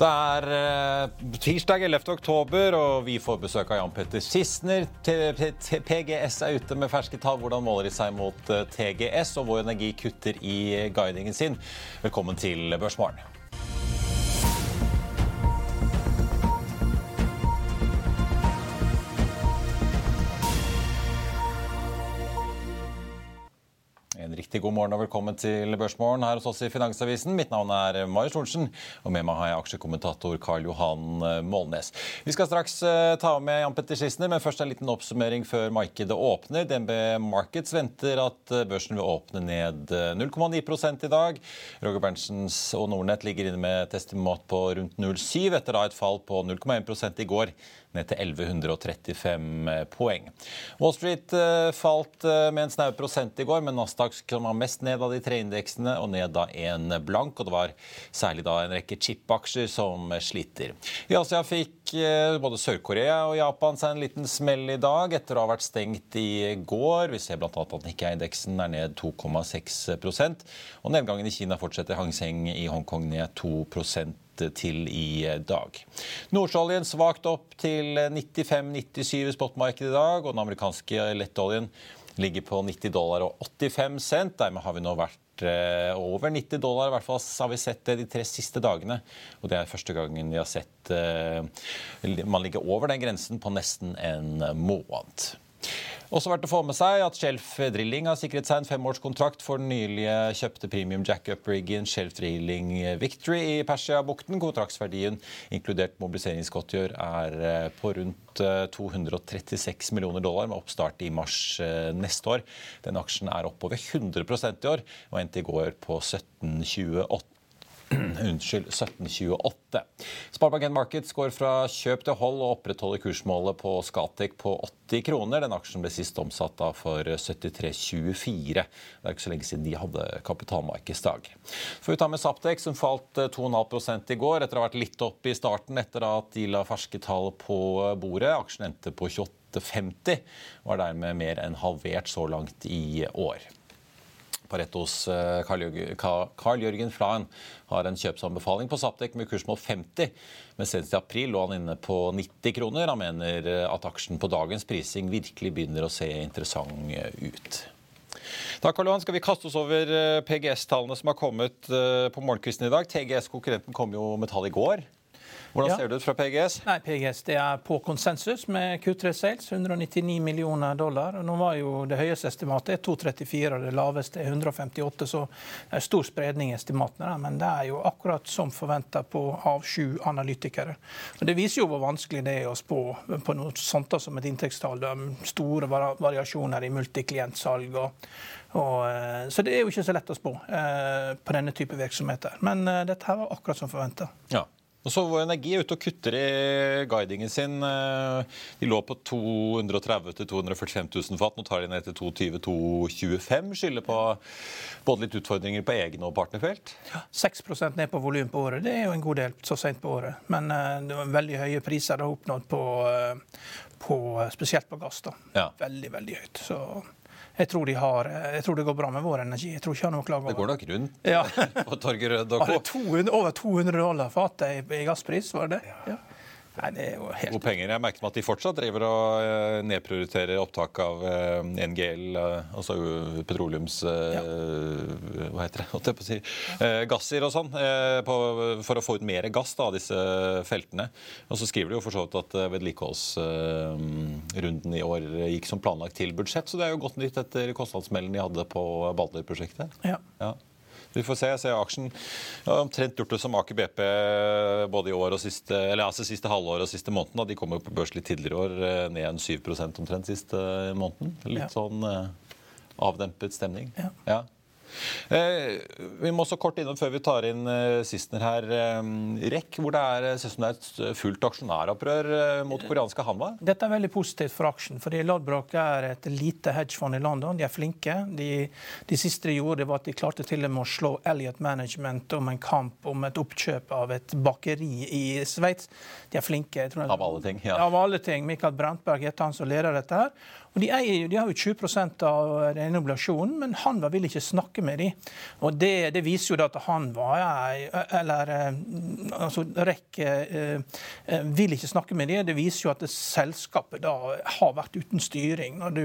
Det er eh, tirsdag 11. oktober, og vi får besøk av Jan Petter Sissener. PGS er ute med ferske tall. Hvordan måler de seg mot eh, TGS, og hvor Energi kutter i guidingen sin? Velkommen til Børsmorgen. Riktig god morgen og velkommen til Børsmorgen her hos oss i Finansavisen. Mitt navn er Marius Thorensen, og med meg har jeg aksjekommentator Karl Johan eh, Målnes. Vi skal straks eh, ta med Jan Petter Schissener, men først en liten oppsummering før markedet åpner. DNB Markets venter at eh, børsen vil åpne ned 0,9 i dag. Roger Berntsens og Nordnett ligger inne med et estimat på rundt 0,7 etter da et fall på 0,1 i går ned til 1135 poeng. Wall Street falt med en snau prosent i går, men Nasdaq som var mest ned av de tre indeksene, og ned da en blank. og Det var særlig da en rekke chip-aksjer som sliter. I Asia fikk eh, både Sør-Korea og Japan seg en liten smell i dag etter å ha vært stengt i går. Vi ser bl.a. at Nikkei-indeksen er ned 2,6% og Nedgangen i Kina fortsetter. Hang Seng i Hongkong ned 2 til i dag. Nordsjøoljen svakt opp til 95-97 i spotmarkedet i dag, og den amerikanske lettoljen ligger på 90 dollar og 85 cent. Dermed har vi nå vært eh, over 90 dollar. I hvert fall har vi sett det de tre siste dagene. Og det er første gangen vi har sett eh, man ligger over den grensen på nesten en måned. Også verdt å få med seg at Shelf Drilling har sikret seg en femårskontrakt for den nylige kjøpte premium jackup-riggen Shelf Drilling Victory i Persiabukten. Kontraktsverdien, inkludert mobiliseringsgodtgjør, er eh, på rundt 236 eh, millioner dollar, med oppstart i mars eh, neste år. Den aksjen er opp over 100% i år, og endte i går på 1728. Unnskyld, 1728. Sparebank Markets går fra kjøp til hold og opprettholder kursmålet på Scatec på 80 kroner. Den aksjen ble sist omsatt da for 73,24. Det er ikke så lenge siden de hadde kapitalmarkedsdag. Får vi ta med Saptek, som falt 2,5 i går etter å ha vært litt opp i starten etter at de la ferske tall på bordet. Aksjen endte på 28,50 og er dermed mer enn halvert så langt i år. Paretos eh, Carl Jørgen Flaen har en kjøpsanbefaling på Saptek med kursmål 50, men senest i april lå han inne på 90 kroner. Han mener eh, at aksjen på dagens prising virkelig begynner å se interessant eh, ut. Da Karl Johan, skal vi kaste oss over PGS-tallene som har kommet på morgenkvisten i dag. TGS-konkurrenten kom jo med tall i går. Hvordan ser det ut fra PGS? Nei, PGS det er på konsensus med Q3 Sales, 199 millioner dollar. Nå var jo Det høyeste estimatet 234, og det laveste er 158, så det er stor spredning i estimatene. Men det er jo akkurat som forventa av sju analytikere. Og Det viser jo hvor vanskelig det er å spå på noe sånt som et inntektstall. Store variasjoner i multiklientsalg. og og, eh, så det er jo ikke så lett å spå eh, på denne type virksomheter. Men eh, dette her var akkurat som forventa. Ja. Og så Vår Energi er ute og kutter i guidingen sin. Eh, de lå på 230 000-245 000 fat. Nå tar de ned til 220-225. Skylder på både litt utfordringer på egne og partnerfelt. Ja, 6 ned på volum på året. Det er jo en god del så sent på året. Men uh, det var veldig høye priser de har oppnådd på, uh, på, spesielt på gass. da. Ja. Veldig, veldig høyt. Så jeg tror, de har, jeg tror det går bra med vår energi. Jeg tror ikke jeg har noe klager over. Det går nok rundt ja. på Torgerød og Co. Over 200 dollar fatet i, i gasspris, var det det? Ja. Nei, det er jo helt... gode penger. Jeg merket meg at de fortsatt driver og eh, nedprioriterer opptak av eh, NGL, eh, altså petroleums... Ja. Hva heter det? si, Gasser og sånn, for å få ut mer gass da, av disse feltene. Og så skriver de jo for så vidt at eh, vedlikeholdsrunden i år gikk som planlagt til budsjett, så det er jo godt nytt etter kostnadsmelden de hadde på Balder-prosjektet. Ja. Ja. Vi får se. Jeg ser aksjen ja, omtrent gjort det som Aker BP både i år og siste, eller altså siste halvår og siste måneden. Da. De kom jo på børs litt tidligere i år, eh, ned en 7 omtrent siste måneden. Litt Ja. sånn eh, avdempet stemning. Ja. Ja. Eh, vi må også kort innom før vi tar inn eh, Sistner her. Eh, REC, hvor det er, ser som det er et fullt aksjonæropprør mot koreanske Hanwa? Dette er veldig positivt for aksjen. fordi Ladbrokk er et lite hedgefond i London. De er flinke. De, de siste de gjorde, var at de klarte til og med å slå Elliot Management om en kamp om et oppkjøp av et bakeri i Sveits. De er flinke. Jeg tror Av alle ting, ja. Av alle ting. Michael Brandberg heter han som leder dette. her. Og de, eier, de har jo 20% av den obligasjonen, men Hanva vil ikke snakke med dem. Og det, det viser jo at Hanva eller eh, altså REC eh, eh, vil ikke snakke med dem. Det viser jo at det selskapet da har vært uten styring. Når du,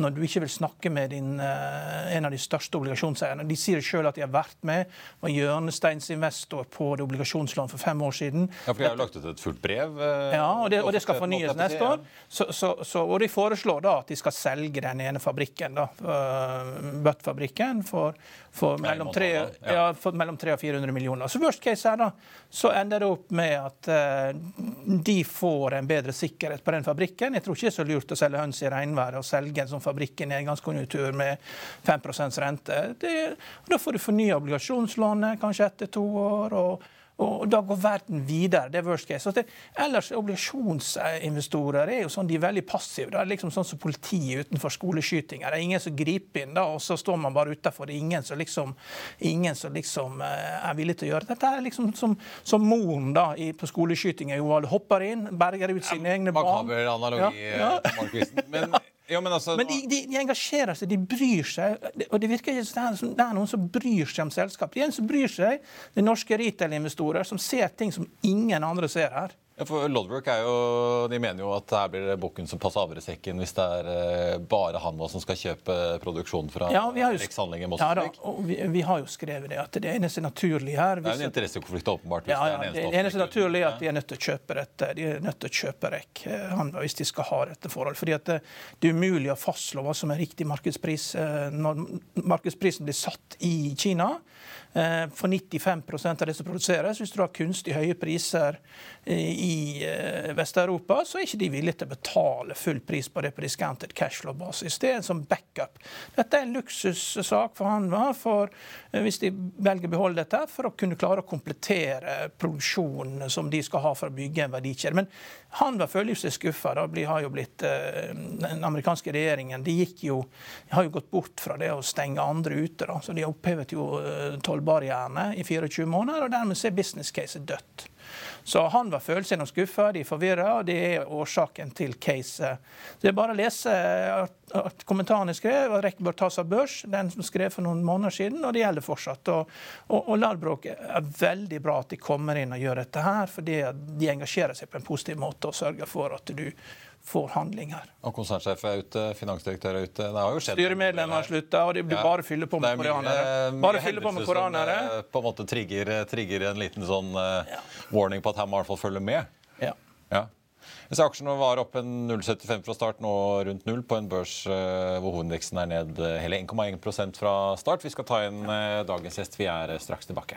når du ikke vil snakke med din, eh, en av de største obligasjonseierne. De sier sjøl at de har vært med, var hjørnesteinsinvestor på det obligasjonslånet for fem år siden. Ja, for De har jo lagt ut et fullt brev. eh, Ja, og det, og det skal fornyes neste år. Så, så, så, og de foreslår da at de skal selge den ene fabrikken, da, øh, Butt-fabrikken, for, for, mellom 3, ja. for mellom 300 og 400 millioner. Så worst case her, da, så ender det opp med at uh, de får en bedre sikkerhet på den fabrikken. Jeg tror ikke det er så lurt å selge høns i regnværet og selge en sånn fabrikk i nedgangskonjunktur med 5% rente. Det, da får du fornya obligasjonslånet kanskje etter to år. og og da går verden videre. Det er worst case. Så det, ellers Obligasjonsinvestorer er jo sånn, de er veldig passive. Det er liksom sånn som politiet utenfor skoleskytinger. Det er ingen som griper inn, da, og så står man bare utafor. Ingen som liksom, ingen som liksom eh, er villig til å gjøre det. Dette er liksom som, som moren da, i, på skoleskytinger. Hun hopper inn, berger ut sine egne barn. Makaber analogi, Ja, ja. Men, ja, men altså, Men de, de, de engasjerer seg, de bryr seg. Og det virker ikke som det er noen som bryr seg om selskap. De eneste som bryr seg, det er norske retail-investorer som ser ting som ingen andre ser her. Ja, for Lodbrok er jo, de mener jo at her blir det bukken som passer havresekken hvis det er eh, bare han som skal kjøpe produksjon fra Ja, vi har jo, Rex ja, da, og vi, vi har jo skrevet det at det eneste naturlige her det er en interessekonflikt, åpenbart. hvis ja, ja, det er det eneste eneste naturlige er at de er nødt til å kjøpe dette. De er nødt til å kjøpe rekk, eh, hvis de skal ha dette forhold. Fordi at det, det er umulig å fastslå hva som er riktig markedspris eh, når markedsprisen blir satt i Kina. Eh, For 95% av det som produseres, hvis du har kunstig høye priser i eh, Vest-Europa, så er ikke de villige til å betale full pris på det på discounted cashflow-basis. Det er en sånn backup. Dette er en luksussak for Hanva for, eh, hvis de velger å beholde dette, for å kunne klare å komplettere produksjonen som de skal ha for å bygge en verdikjede. Men Hanva føler seg skuffa. Den amerikanske regjeringen de jo, har jo gått bort fra det å stenge andre ute. Da. Så de har opphevet jo eh, tollbarrierene i 24 måneder, og dermed så er business case dødt. Så han var følelsesmessig skuffa, de er forvirra, og det er årsaken til caset. Det er bare å lese at, kommentaren jeg skrev, og REC bør tas av børs, den som skrev for noen måneder siden, og det gjelder fortsatt. Og, og, og Ladbrok er veldig bra at de kommer inn og gjør dette her, fordi de engasjerer seg på en positiv måte og sørger for at du får handling her. Og konsernsjef er ute, finansdirektør er ute. Det har jo skjedd Styremedlemmer har slutta, og de blir Ja. bare fylle på med koranere. koreanere. mye Bare fylle på med hendelser som, koreanere. eh, På en måte trigger, trigger en liten sånn eh, warning på at her må i hvert fall følge med. Ja. Ja. Ser aksjene var opp en 0,75 fra start, nå rundt null, på en børs eh, hvor hovedindeksen er ned eh, hele 1,1 fra start. Vi skal ta inn eh, dagens gjest. Vi er eh, straks tilbake.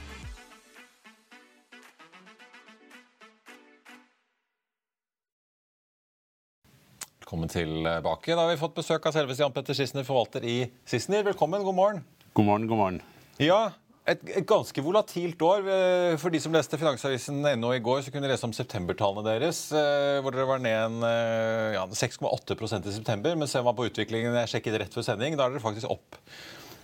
Velkommen tilbake. Da har vi fått besøk av selveste Jan Petter Sissener, forvalter i Sissener. Velkommen, god morgen. God morgen, god morgen. Ja, Et, et, ganske volatilt år. Eh, for de som leste Finansavisen NO i går, så kunne de lese om septembertallene deres, eh, hvor dere var ned en ja, 6,8% i september. Men ser man på utviklingen jeg sjekket rett før sending, da er dere faktisk opp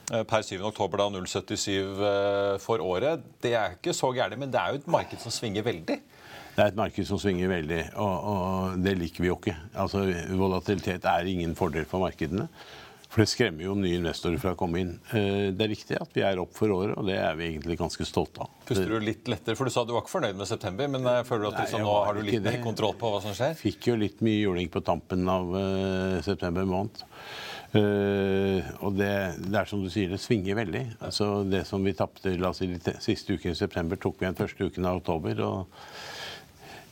per 7. oktober da 0,77 for året. Det er ikke så gærent, men det er jo et marked som svinger veldig. Det er et marked som svinger veldig, og, og det liker vi jo ikke. Altså, Volatilitet er ingen fordel for markedene. For det skremmer jo nye investorer fra å komme inn. Eh, det er riktig at vi er opp for året, og det er vi egentlig ganske stolte av. Puster du litt lettere? For du sa du var ikke fornøyd med september, men jeg føler at du, Nei, nå har du litt mer kontroll på hva som skjer? Fikk jo litt mye juling på tampen av uh, september måned. Uh, og det, det, er som du sier, det svinger veldig. Altså, det som vi tapte si, siste uken i september, tok vi igjen første uken av oktober. og Eh,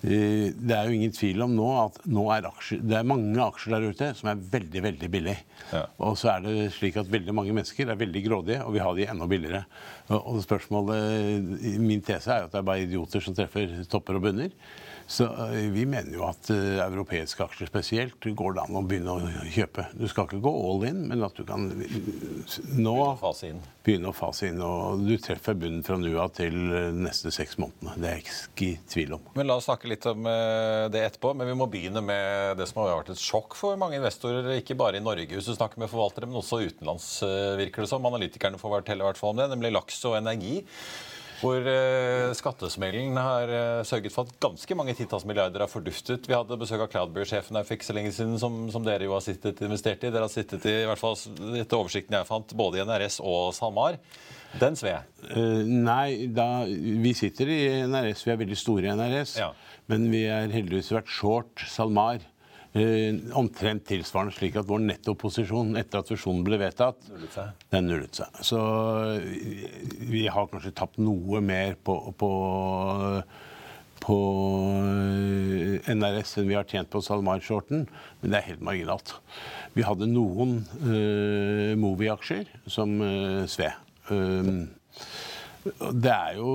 det er jo ingen tvil om nå at nå er aksjer, det er mange aksjer der ute som er veldig veldig billig. Ja. Og så er det slik at veldig mange mennesker er veldig grådige og vil ha de enda billigere. Og spørsmålet, Min tese er jo at det er bare idioter som treffer topper og bunner. Så eh, vi mener jo at uh, europeiske aksjer spesielt går det an å begynne å kjøpe. Du skal ikke gå all in, men at du kan nå begynne å fase inn. Og du treffer bunnen fra nå av til neste seks månedene. Det er jeg ikke i tvil om. Men La oss snakke litt om det etterpå. Men vi må begynne med det som har vært et sjokk for mange investorer. Ikke bare i Norge hvis du snakker med forvaltere, men også utenlands, virker det som. Analytikerne får fortelle i hvert fall om det, nemlig laks og energi. Hvor eh, skattesmellen har eh, sørget for at ganske mange titalls milliarder har forduftet. Vi hadde besøk av Cloudberry-sjefen her for ikke så lenge siden, som, som, dere jo har sittet investert i. Dere har sittet i, i hvert fall etter oversikten jeg fant, både i NRS og SalMar. Den sved? Uh, nei, da, vi sitter i NRS. Vi er veldig store i NRS. Ja. Men vi har heldigvis vært short SalMar. Eh, omtrent tilsvarende, slik at vår nettoposisjon etter at fusjonen ble vedtatt, den nullet seg. Så eh, vi har kanskje tapt noe mer på, på, på eh, NRS enn vi har tjent på SalMar-shorten, men det er helt marginalt. Vi hadde noen uh, Movi-aksjer som uh, sved. Um, det er jo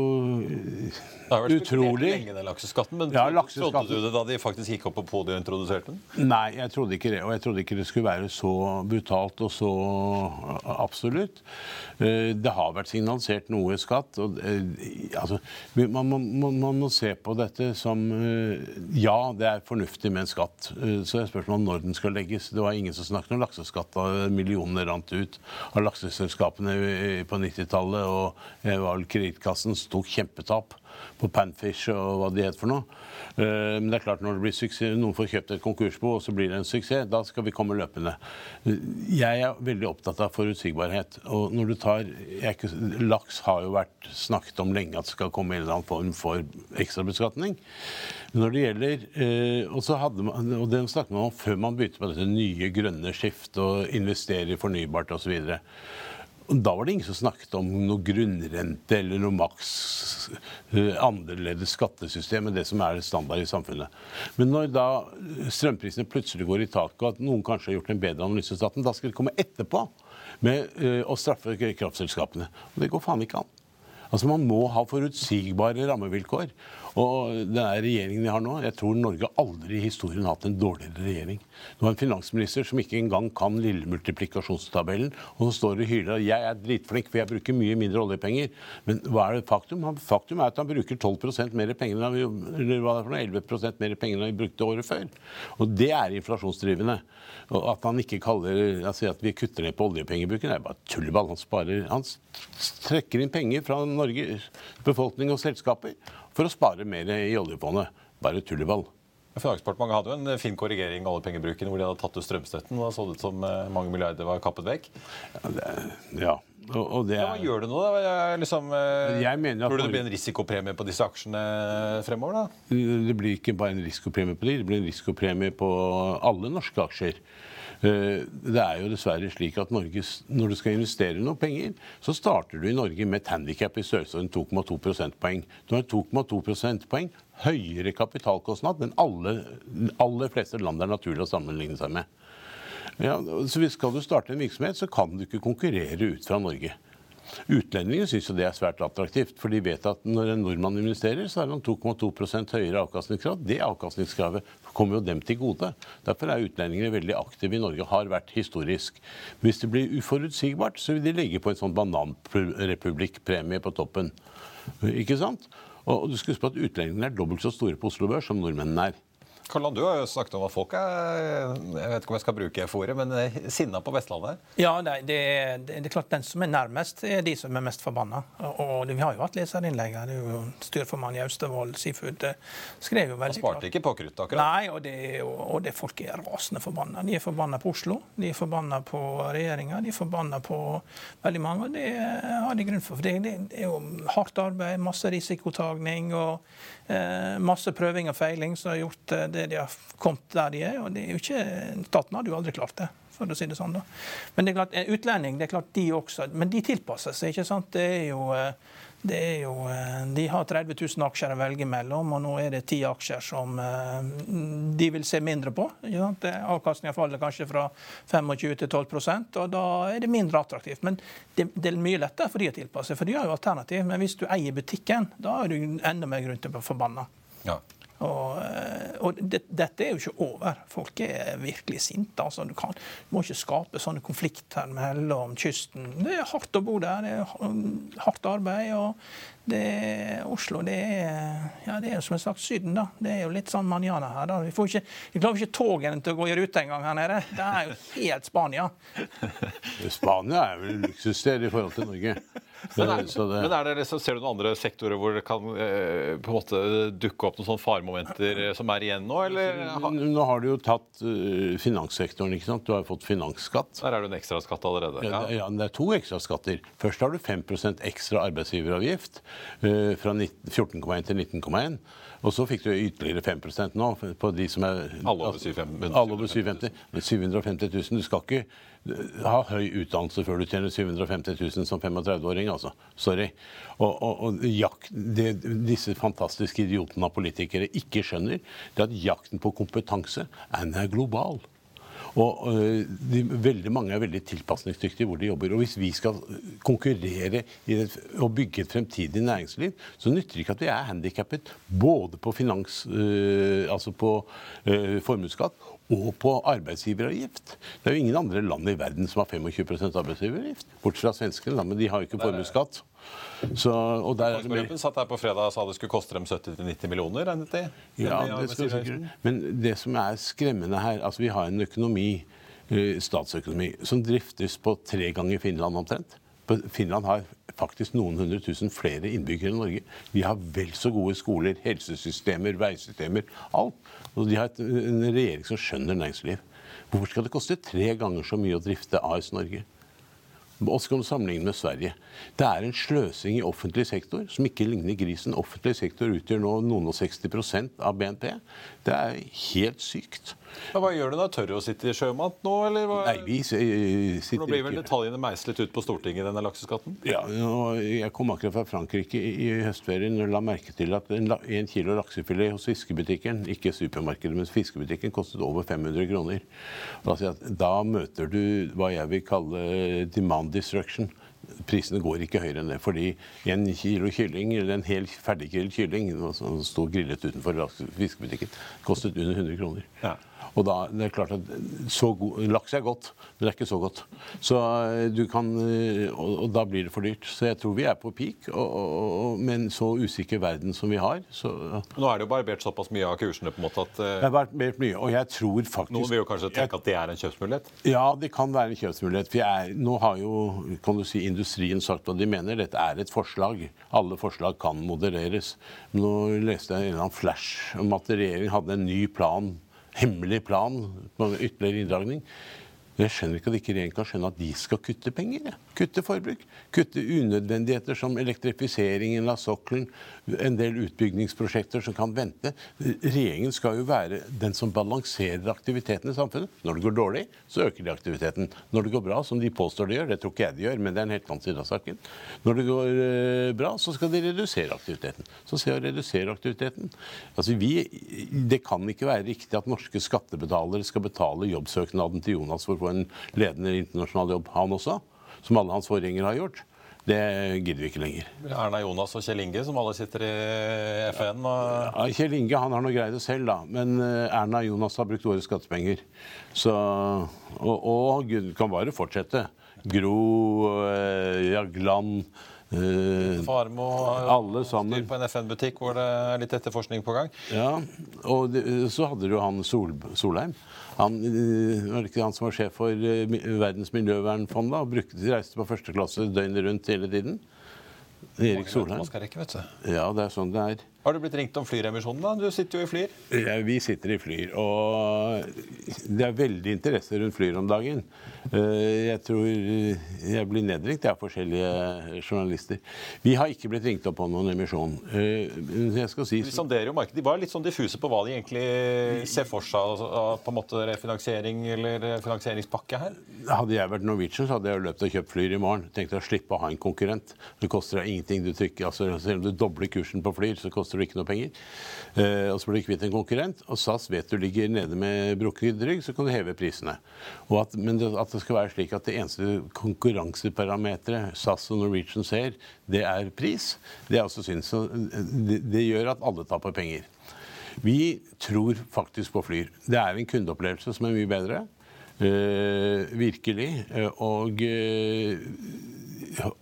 det har vært utrolig. lenge, den lakseskatten, men ja, lakseskatten. trodde du det da de faktisk gikk opp på podiet og introduserte den? Nei, jeg trodde ikke det. Og jeg trodde ikke det skulle være så brutalt og så absolutt. Eh, det har vært signalisert noe skatt. og eh, altså, man, man, man, må se på dette som eh, Ja, det er fornuftig med en skatt. Så er spørsmålet når den skal legges. Det var ingen som snakket om lakseskatt da millionene rant ut av lakseselskapene på 90-tallet. Og kredittkassen tok kjempetap på Panfish og hva de het for noe. Eh, men det er klart når det blir suksess, noen får kjøpt et konkursbo, og så blir det en suksess, da skal vi komme løpende. Jeg er veldig opptatt av forutsigbarhet. Og når du tar ikke, Laks har jo vært snakket om lenge at det skal komme en eller annen form for ekstrabeskatning. Når det gjelder, eh, og, så hadde man, og det snakket man om før man begynte med dette nye grønne skiftet og investere i fornybart osv. Da var det ingen som snakket om noe grunnrente eller noe maks uh, annerledes skattesystem enn det som er standard i samfunnet. Men når da strømprisene plutselig går i taket, og at noen kanskje har gjort en bedre analyse av staten, da skal de komme etterpå med uh, å straffe kraftselskapene. Og det går faen ikke an. Altså Man må ha forutsigbare rammevilkår. Og den regjeringen vi har nå, jeg tror Norge aldri i historien har hatt en dårligere regjering. Du har en finansminister som ikke engang kan lille multiplikasjonstabellen, og som står og hyler at jeg er dritflink, for jeg bruker mye mindre oljepenger. Men hva er det faktum? Faktum er at han bruker 12 mer penger enn eller hva det er for noe, 11% mer penger enn han brukte året før. Og det er inflasjonsdrivende. Og at han ikke kaller, altså at vi kutter ned på oljepengebruken, det er bare tulleball. Han, sparer, han trekker inn penger fra Norges befolkning og selskaper for å spare mer i oljefondet. Bare tulleball. Finansdepartementet hadde jo en fin korrigering av oljepengebruken hvor de hadde tatt ut strømstøtten. og Da så det ut som eh, mange milliarder var kappet vekk. Ja, det, ja. Og, og det er... ja, hva gjør du nå, da? Jeg, liksom, eh, jeg mener at... Tror du det blir en risikopremie på disse aksjene fremover? da? Det blir ikke bare en risikopremie på de, det blir en risikopremie på alle norske aksjer. Eh, det er jo dessverre slik at Norge, når du skal investere noe penger, så starter du i Norge med et handikap i størrelsesorden 2,2 prosentpoeng. Du har 2,2 prosentpoeng høyere kapitalkostnad enn alle aller fleste land det er naturlig å sammenligne seg med. Ja, så Skal du starte en virksomhet, så kan du ikke konkurrere ut fra Norge. Utlendinger syns det er svært attraktivt, for de vet at når en nordmann investerer, så er han 2,2% høyere avkastningskrav. Det avkastningskravet kommer jo dem til gode. Derfor er utlendingene veldig aktive i Norge, har vært historisk. Hvis det blir uforutsigbart, så vil de legge på en sånn bananrepublikkpremie på toppen. Ikke sant? Og du skal huske på at Utlendingene er dobbelt så store på Oslo Børs som nordmennene er. Karl, du har jo snakket om at folk er jeg vet ikke om jeg skal bruke fôret, men sinna på Vestlandet? Ja, det, det, det, er klart Den som er nærmest, er de som er mest forbanna. Og Vi har jo hatt leserinnlegg her. Er Styrformann i Austevoll Seafood skrev jo veldig klart. Sparte ikke på kruttet, akkurat? Nei, og det, og det folk er rasende forbanna. De er forbanna på Oslo, de er forbanna på regjeringa, de er forbanna på veldig mange. Og det har de grunn for. For det, er jo hardt arbeid, masse risikotagning og eh, masse prøving og feiling som har gjort det det de har kommet der de er. og det er jo ikke, Staten hadde jo aldri klart det. for å si det sånn da. Men det er klart, utlending, det er klart de også, men de tilpasser seg. ikke sant? Det er jo, det er jo, De har 30 000 aksjer å velge mellom, og nå er det ti aksjer som de vil se mindre på. Avkastninga faller kanskje fra 25 til 12% og da er det mindre attraktivt. Men det, det er mye lettere for de å tilpasse for de har jo alternativ. Men hvis du eier butikken, da er du enda mer grunn til å bli forbanna. Ja. Og, eh, og det, dette er jo ikke over. Folk er virkelig sinte. Altså, du, kan, du, må ikke skape sånne konflikter mellom kysten. Det er hardt å bo der. Det er hardt arbeid. og det, Oslo det er, ja, det er som en slags Syden. da. Det er jo litt sånn manjana her. da. Vi, får ikke, vi klarer ikke togene til å gå i rute engang her nede. Det er jo helt Spania. Spania er vel luksussted i forhold til Norge. Men, er, men er det liksom, Ser du noen andre sektorer hvor det kan eh, på en måte dukke opp noen sånne faremomenter eh, som er igjen nå? eller? Nå har du jo tatt uh, finanssektoren. ikke sant? Du har fått finansskatt. Der er det en ekstraskatt allerede. Ja. Ja, det er to ekstraskatter. Først har du 5% ekstra arbeidsgiveravgift. uh, fra 14,1 til 19,1. Og så fikk du ytterligere 5% nå på de som er Alle over 750 Alle over 750 750 000. Du skal ikke ha høy utdannelse før du tjener 750 000 som 35-åring, altså. Sorry. Og, og, og jakt, det disse fantastiske idiotene av politikere ikke skjønner, det er at jakten på kompetanse er global. Og øh, de, veldig mange er veldig tilpasningsdyktige hvor de jobber. Og hvis vi skal konkurrere et, og bygge et fremtidig næringsliv, så nytter det ikke at vi er handikappet både på finans, øh, altså på øh, formuesskatt og på arbeidsgiveravgift. Det er jo ingen andre land i verden som har 25 arbeidsgiveravgift. Bortsett fra svenskene, men de har jo ikke formuesskatt. Så, og der er det satt her på fredag og sa det skulle koste dem 70-90 millioner, regnet de? Ja, det skal sikkert. Men det som er skremmende her altså Vi har en økonomi, eh, statsøkonomi, som driftes på tre ganger Finland omtrent. Finland har faktisk noen hundre tusen flere innbyggere enn Norge. De har vel så gode skoler, helsesystemer, veisystemer, alt. Og de har et, en regjering som skjønner næringsliv. Hvorfor skal det koste tre ganger så mye å drifte AS Norge? Og skal du sammenligne med Sverige. Det er en sløsing i offentlig sektor som ikke ligner grisen. Offentlig sektor utgjør nå noen og 60 av BNP. Det er helt sykt. Ja, hva gjør du da? Tør du å sitte i sjømat nå, eller? Hva? Nei, vi sitter ikke. Nå blir vel detaljene meislet ut på Stortinget, denne lakseskatten? Ja, jeg kom akkurat fra Frankrike i høstferien og la merke til at en, en kilo laksefilet hos fiskebutikken, ikke supermarkedet, men fiskebutikken, kostet over 500 kroner. Da møter du hva jeg vil kalle demand destruction prisene går ikke høyere enn det. Fordi en kilo kylling, eller en hel ferdiggrillet kylling som sto grillet utenfor fiskebutikken, kostet under 100 kroner. Ja. Og da, det er klart at god, Laks er godt, men det er ikke så godt. Så eh, du kan, eh, og, og da blir det for dyrt. Så jeg tror vi er på peak. Og, og, med en så usikker verden som vi har. Så, Nå er det jo barbert såpass mye av kursene på en måte at uh, Det er barbert mye, og jeg tror faktisk Noen vil jo kanskje tenke at det er en kjøpsmulighet? Ja, det kan være en kjøpsmulighet. For jeg, nå har jo kan du si, industrien sagt hva de mener. Dette er et forslag. Alle forslag kan modereres. Nå leste jeg en eller annen flash om at regjeringen hadde en ny plan hemmelig plan på ytterligere inndragning. Men jeg skjønner ikke at ikke regjeringen kan skjønne at de skal kutte penger. Ja. Kutte forbruk. Kutte unødvendigheter som elektrifiseringen av sokkelen, en del utbyggingsprosjekter som kan vente. Regjeringen skal jo være den som balanserer aktiviteten i samfunnet. Når det går dårlig, så øker de aktiviteten. Når det går bra, som de påstår de gjør, det tror ikke jeg de gjør, men det er en helt annen side av saken. Når det går eh, bra, så skal de redusere aktiviteten. Så se å redusere aktiviteten. Altså, vi, det kan ikke være riktig at norske skattebetalere skal betale jobbsøknaden til Jonas for å få en ledende internasjonal jobb, han også, som alle hans forgjengere har gjort. Det gidder vi ikke lenger. Erna Jonas og Kjell Inge, som alle sitter i FN. Og... Ja, Kjell Inge han har nå greid det selv, da. Men eh, Erna Jonas har brukt våre skattepenger. Så, og, og Gud kan bare fortsette. Gro, eh, Jagland eh, Farmo har Alle sammen. styr på en FN-butikk hvor det er litt etterforskning på gang. Ja, og det, så hadde du han Sol, Solheim. Han, eh, var ikke han som var sjef for eh, Verdens miljøvernfond da, og brukte, reiste på første klasse døgnet rundt hele tiden? Erik Solheim. Man skal rekke, vet du. Ja, det er sånn det er. Har du blitt ringt om flyremisjonen? da? Du sitter jo i Flyr. Ja, vi sitter i Flyr, og det er veldig interesse rundt Flyr om dagen. Eh, Jeg tror jeg blir nedringt av forskjellige journalister. Vi har ikke blitt ringt opp på noen emisjon. Eh, Jeg skal si De sonderer jo markedet. De var litt sånn diffuse på hva de egentlig ser for seg av på en måte refinansiering eller finansieringspakke her. Hadde jeg vært Norwegian, så hadde jeg løpt og kjøpt Flyr i morgen. Tenkte å slippe å ha en konkurrent. Det koster deg ingenting. Du trykker, altså, selv om du dobler kursen på Flyr, så koster det ikke noe penger. Eh, og så blir du kvitt en konkurrent. Og SAS vet du ligger nede med brukket rygg, så kan du heve prisene. Og at, men det, at det skal være slik at det eneste konkurranseparameteret SAS og Norwegian ser, det er pris, det synd. Det, det gjør at alle taper penger. Vi tror faktisk på Flyr. Det er en kundeopplevelse som er mye bedre. Uh, virkelig. Eh, og uh,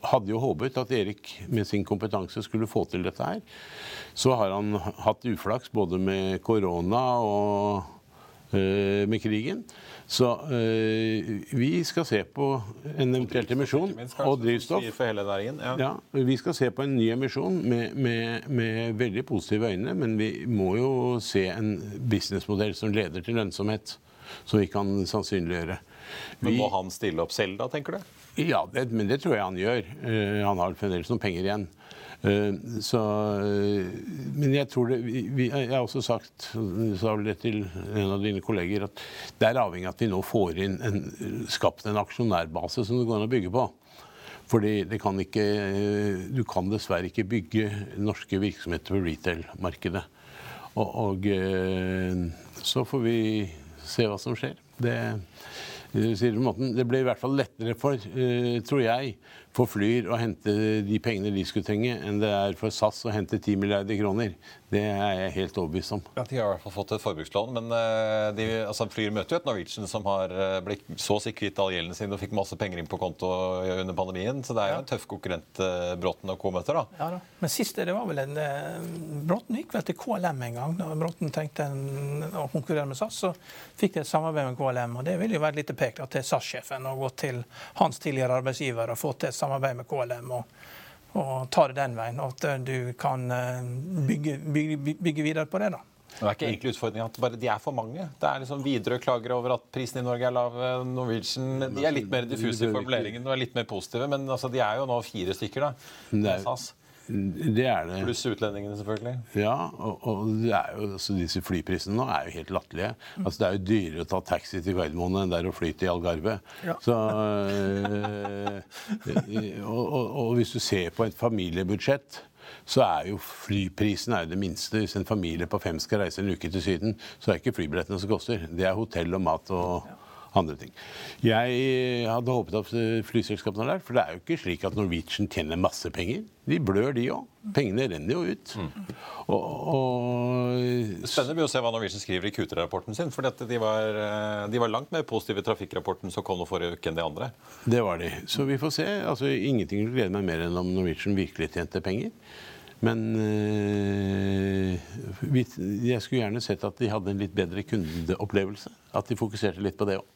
hadde jo håpet at Erik med sin kompetanse skulle få til dette her. Så har han hatt uflaks både med korona og uh, med krigen. Så eh, vi skal se på en eventuell emisjon og drivstoff. Ja, Vi skal se på en ny emisjon med, med, med veldig positive øyne, men vi må jo se en businessmodell som leder til lønnsomhet, som vi kan sannsynliggjøre. Men må han stille opp selv, da, tenker du? ja, det, men det tror jeg han gjør. Eh, han har fremdeles noen penger igjen. Eh, så, eh, men jeg tror det vi, vi, Jeg har også sagt sa vel det til en av dine kolleger, at det er avhengig av at vi nå får inn en, skapt en aksjonærbase som det går an å bygge på. Fordi det kan ikke, du kan dessverre ikke bygge norske virksomheter på retail-markedet. Og, og så får vi se hva som skjer. Det, måten, det blir i hvert fall lettere for, eh, tror jeg, for Flyr å hente de pengene de skulle trenge, enn det er for SAS å hente 10 milliarder kroner. Det er jeg helt overbevist om. Ja, De har i hvert fall fått et forbrukslån, men eh, de, altså, Flyr møter jo et Norwegian som har eh, blitt så å si kvitt all gjelden sin og fikk masse penger inn på konto under pandemien. Så det er jo en tøff konkurrent eh, Bråten og co. møter, da. Ja da. Men sist det var vel en Bråten gikk vel til KLM en gang. Da Bråten tenkte en, å konkurrere med SAS, så fikk de et samarbeid med KLM. og Det ville jo vært litt pek til SAS-sjefen å gå til hans tidligere arbeidsgiver og få til et samarbeid med KLM. og og ta det den veien, og at du kan eh, bygge, bygge, bygge videre på det. da. Det er ikke egentlig utfordringen at bare de er for mange. Det er liksom Widerøe klager over at prisen i Norge er lav. eh, Norwegian de er litt mer diffuse i formuleringen og er litt mer positive. Men altså, de er jo nå fire stykker, da. Det er- SAS. Det er det. Pluss utlendingene, selvfølgelig. Ja, og, og det er jo, altså disse flyprisene nå er jo helt latterlige. Altså, det er jo dyrere å ta taxi til Gardermoen enn det er å fly til Algarve. Ja. Så, øh, og, og, og hvis du ser på et familiebudsjett, så er jo flyprisen er jo det minste. Hvis en familie på fem skal reise en uke til Syden, så er ikke flybillettene som koster. Det er hotell og mat og andre ting. Jeg hadde håpet at flyselskapene var lært, for det er jo ikke slik at Norwegian tjener masse penger. De blør, de òg. Pengene renner jo ut. Og, og Spennende blir å se hva Norwegian skriver i Q3-rapporten sin. for de var, eh, de var langt mer positive i trafikkrapporten som kom nå forrige uke, enn de andre. Det var de. Så vi får se. Altså, ingenting gleder meg mer enn om Norwegian virkelig tjente penger. Men øh, jeg skulle gjerne sett at de hadde en litt bedre kundeopplevelse. At de fokuserte litt på det òg.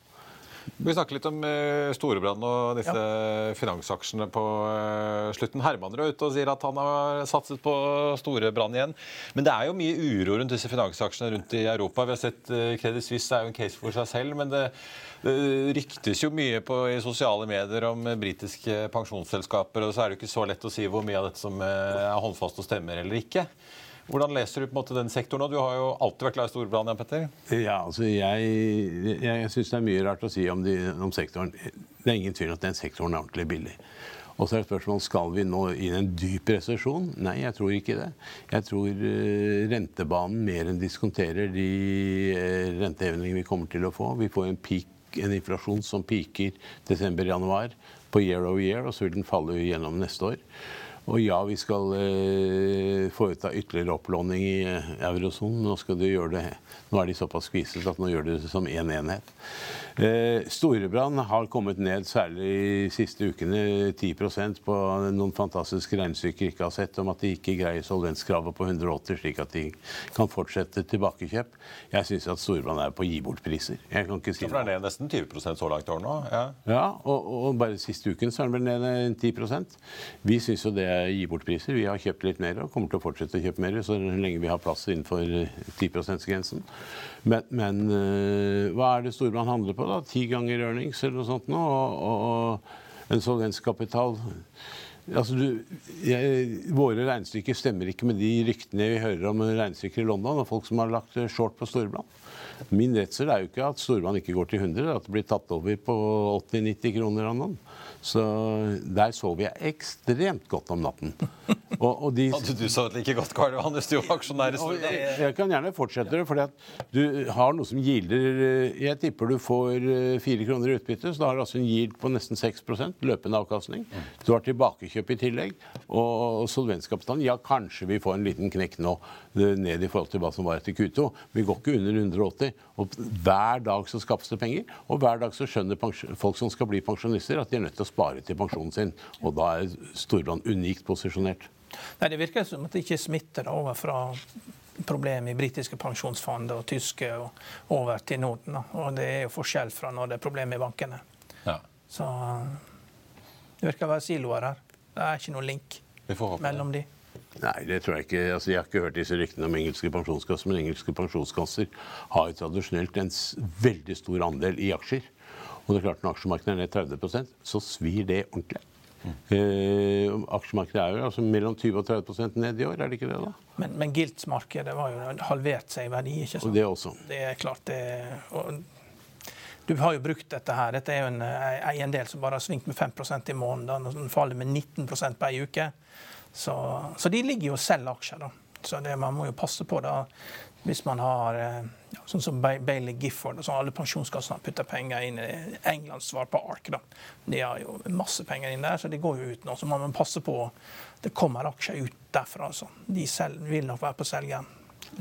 Vi snakker litt om uh, Storebrand og disse finansaksjene på eh, slutten. Herman er ute og sier at han har satset på Storebrand igjen. Men det er jo mye uro rundt disse finansaksjene rundt i Europa. Vi har sett uh, Credit Suisse er jo en case for seg selv, men det, det ryktes jo mye på, i sosiale medier om eh, britiske pensjonsselskaper, og så er det jo ikke så lett å si hvor mye av dette som eh, er håndfast og stemmer eller ikke. Hvordan leser du på en måte den sektoren? nå? Du har jo alltid vært glad i Storbritannia, Petter. Ja, altså jeg, jeg, syns det er mye rart å si om, de, om sektoren. Det er ingen tvil om at den sektoren er ordentlig billig. Og så er spørsmålet skal vi nå inn i en dyp resesjon. Nei, jeg tror ikke det. Jeg tror uh, rentebanen mer enn diskonterer de uh, rentehevingene vi kommer til å få. Vi får en peak en inflasjon som piker desember-januar på year over year, og så vil den falle gjennom neste år. Og ja, vi skal eh, foreta ytterligere opplåning i eh, eurosonen. Nå skal de gjøre det. Nå er de såpass skviset at nå gjør de det som én en enhet. Eh, Storebrand har kommet ned, særlig de siste ukene, 10% på noen fantastiske regnestykker ikke har sett, om at de ikke greier solvenskravet på 180, slik at de kan fortsette tilbakekjøp. Jeg syns at Storebrand er på gi bort-priser. Jeg kan ikke si For er ned nesten 20 så langt i år nå? Ja. Ja, og, og bare siste uken så er den vel ned 10 Vi syns jo det gi bort-priser. Vi har kjøpt litt mer og kommer til å fortsette å kjøpe mer så lenge vi har plass innenfor 10 %-grensen. Men, men øh, hva er det Storebrand handler på? da? Ti ganger earnings eller noe sånt nå? Og, og en solvenskapital Altså, du, jeg, våre regnestykker stemmer ikke med de ryktene vi hører om regnestykker i London og folk som har lagt short på Storebrand. Min redsel er jo ikke at Storebrand ikke går til 100, at det blir tatt over på 80-90 kroner av noen. Så der sover jeg ekstremt godt om natten. Og, og de... Hadde du sovet like godt, Karl Johannes, du var aksjonær i Storbritannien? Jeg, kan gjerne fortsette det, for du har noe som gilder Jeg tipper du får eh, fire kroner i utbytte, så da har du altså en gild på nesten 6% løpende avkastning. Du har tilbakekjøp i tillegg. Og solvenskapitalen Ja, kanskje vi får en liten knekk nå eh, ned i forhold til hva som var etter Q2. Vi går ikke under 180. Og hver dag så skapes det penger, og hver dag så skjønner folk som skal bli pensjonister, at de er nødt til å spare til pensjonen sin. Og da er Storbrann unikt posisjonert. Nei, Det virker som at det ikke smitter over fra problemet i britiske pensjonsfond og tyske og over til Norden. Og det er jo forskjell fra når det er problemer i bankene. Ja. Så det virker å være siloer her. Det er ikke noen link mellom de. Nei, det tror jeg ikke. Altså, jeg har ikke hørt disse ryktene om engelske pensjonskasser, men engelske pensjonskasser har jo tradisjonelt en veldig stor andel i aksjer. Og det er klart Når aksjemarkedet er ned 30% så svir det ordentlig. Mm. Eh, aksjemarkedet er jo altså mellom 20 og 30% ned i år, er det ikke det? da? Men, men giltsmarkedet var jo halvert seg i verdi, ikke sant? Og det også. Det er klart det og Du har jo brukt dette her. Dette er jo en eiendel som bare har svingt med 5% i måneden. Den faller med 19 på ei uke. Så, så, de ligger jo og selger aksjer, da. Så det, man må jo passe på da hvis man har ja, sånn som Bailey Gifford og sånn, alle pensjonskassene putter penger inn i Englands svar på ARK. da. De har jo masse penger inn der, så det går jo ut nå. Så man må passe på det kommer aksjer ut derfra. altså. De selv, vil nok være på selgeren.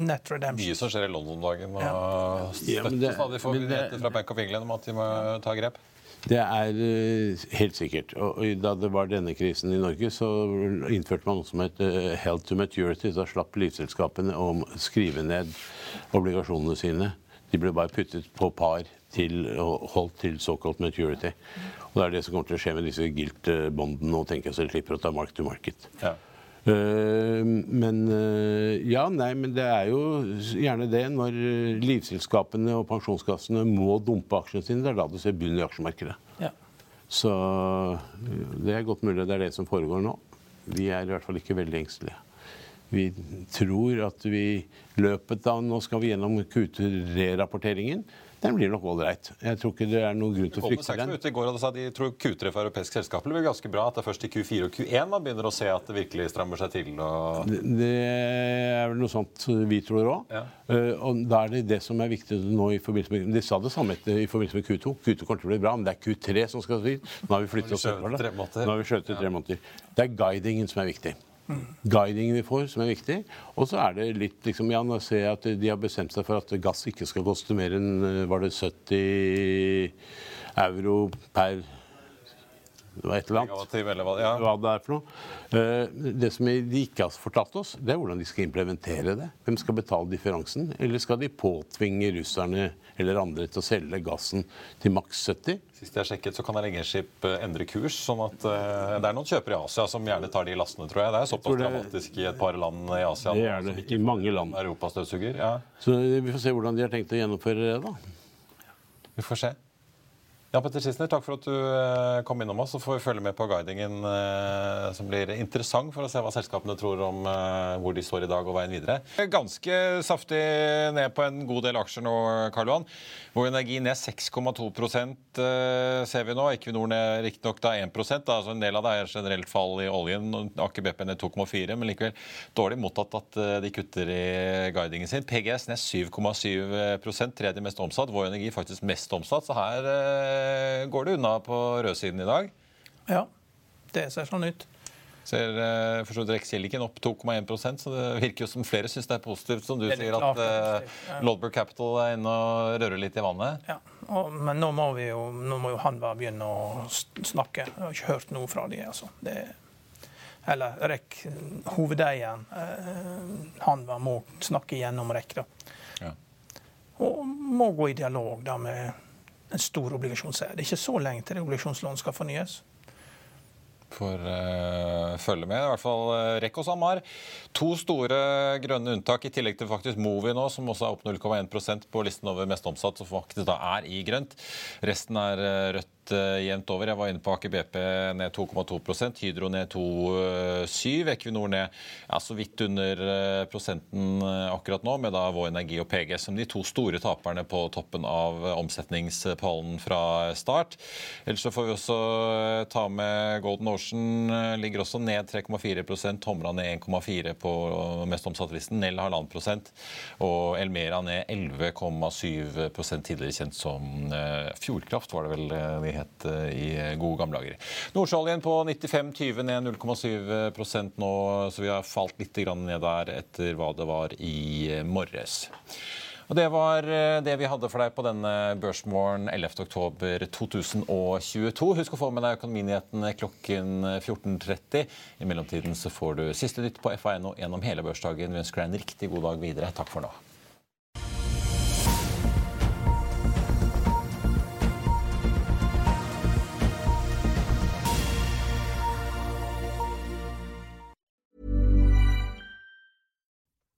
Net redemption. Mye som skjer i London dagen. og ja. støtter stadig får nyheter fra Bank of England om at de må ta grep. Det er uh, helt sikkert. Og, Da det var denne krisen i Norge, så innførte man noe som het health held to maturity. Da slapp livselskapene å skrive ned obligasjonene sine. De ble bare puttet på par til, holdt til såkalt maturity. Og Det er det som kommer til å skje med disse gilt-bondene. Og tenker jeg så slipper å ta mark to market. Ja. Eh, men eh, ja, nei, men det er jo gjerne det når livselskapene og pensjonskassene må dumpe aksjene sine. Det er da du ser bunn i aksjemarkedet. Ja. Så eh, det er godt mulig det er det som foregår nå. Vi er i hvert fall ikke veldig engstelige. Vi tror at vi løpet av Nå skal vi gjennom Q3-rapporteringen den blir nok ålreit. Jeg tror ikke det er noen grunn til å frykte den. Ute i går sa De tror Q3 for europeiske selskaper blir ganske bra. At det er først i Q4 og Q1 man begynner å se at det virkelig strammer seg til. Og... Det, det, er vel noe sånt vi tror òg. Ja. Uh, og da er det det som er viktig nå i forbindelse med De sa det samme i forbindelse med Q2. Q2 kommer til å bli bra, men det er Q3 som skal til. Nå har vi flyttet oss over det. Nå har vi skjøvet til tre måneder. Det er guidingen som er viktig guidingen vi får, som er viktig. Og så er det litt liksom, ja, Nå ser jeg at de har bestemt seg for at gass ikke skal koste mer enn eh, var det 70 euro per det var et eller annet. Ja. Hva det er for noe. Eh, det som de ikke har fortalt oss, det er hvordan de skal implementere det. Hvem skal betale differansen? Eller skal de påtvinge russerne eller andre til å selge gassen til maks 70? Sist jeg sjekket, så kan en eh, endre kurs. sånn at uh, Det er noen kjøpere i Asia som gjerne tar de lastene, tror jeg. Det er såpass dramatisk i et par land i Asia. Det er det, i mange land. Europas støvsuger. Ja. Så vi får se hvordan de har tenkt å gjennomføre det, da. Vi får se. Jan Petter Sissener, takk for at du eh, kom innom oss. Så får vi følge med på guidingen, eh, som blir interessant for å se hva selskapene tror om eh, hvor de står i dag og veien videre. Ganske saftig ned på en god del aksjer nå, Karl Johan. Vår Energi ned 6,2% ser vi nå. Equinor ned riktignok 1 da, altså En del av det er generelt fall i oljen. Aker BP ned 2,4, men likevel dårlig mottatt at de kutter i guidingen sin. PGS ned 7,7% tredje mest omsatt. Vår Energi faktisk mest omsatt. så her går det unna på rødsiden i dag? Ja, det ser sånn ut. Ser forstått for så vidt opp 2,1% så det virker jo som flere syns det er positivt, som du sier, at uh. Lodberg Capital er inne og rører litt i vannet. Ja, og, Men nå må, vi jo, nå må jo han bare begynne å snakke. Jeg har ikke hørt noe fra dem. altså. Det, eller REC, hovedeieren, uh, han må snakke gjennom REC, da. Ja. Og må gå i dialog da med en stor obligasjonseier. Det er ikke så lenge til det obligasjonslån skal fornyes. Får uh, følge med. I hvert fall uh, Rekk og SalMar. To store grønne unntak, i tillegg til faktisk Movi nå, som også er opp 0,1% på listen over mest omsatt, som faktisk da er i grønt. Resten er uh, rødt uh, jevnt over. Jeg var inne på Aker BP ned 2,2% Hydro ned 2,7 Equinor ned ja, så vidt under uh, prosenten uh, akkurat nå, med da Vår Energi og PG som de to store taperne på toppen av omsetningspallen fra start. Ellers så får vi også ta med Golden Ocean, ligger også ned 3,4% Tomra ned 1,4 på mest omsatt-listen. Nell halvannen prosent. Og Elmera ned 11,7% tidligere kjent som Fjordkraft, var det vel het i gode gamle dager. Nordsjøoljen på 95,20 ned 0,7% nå, så vi har falt litt ned der etter hva det var i morges. Og Det var eh, det vi hadde for deg på denne børsmorgen 11.10.2022. Husk å få med deg Økonominyhetene klokken 14.30. I mellomtiden så får du siste nytt på FA.no gjennom hele børsdagen. Vi ønsker deg en riktig god dag videre. Takk for nå.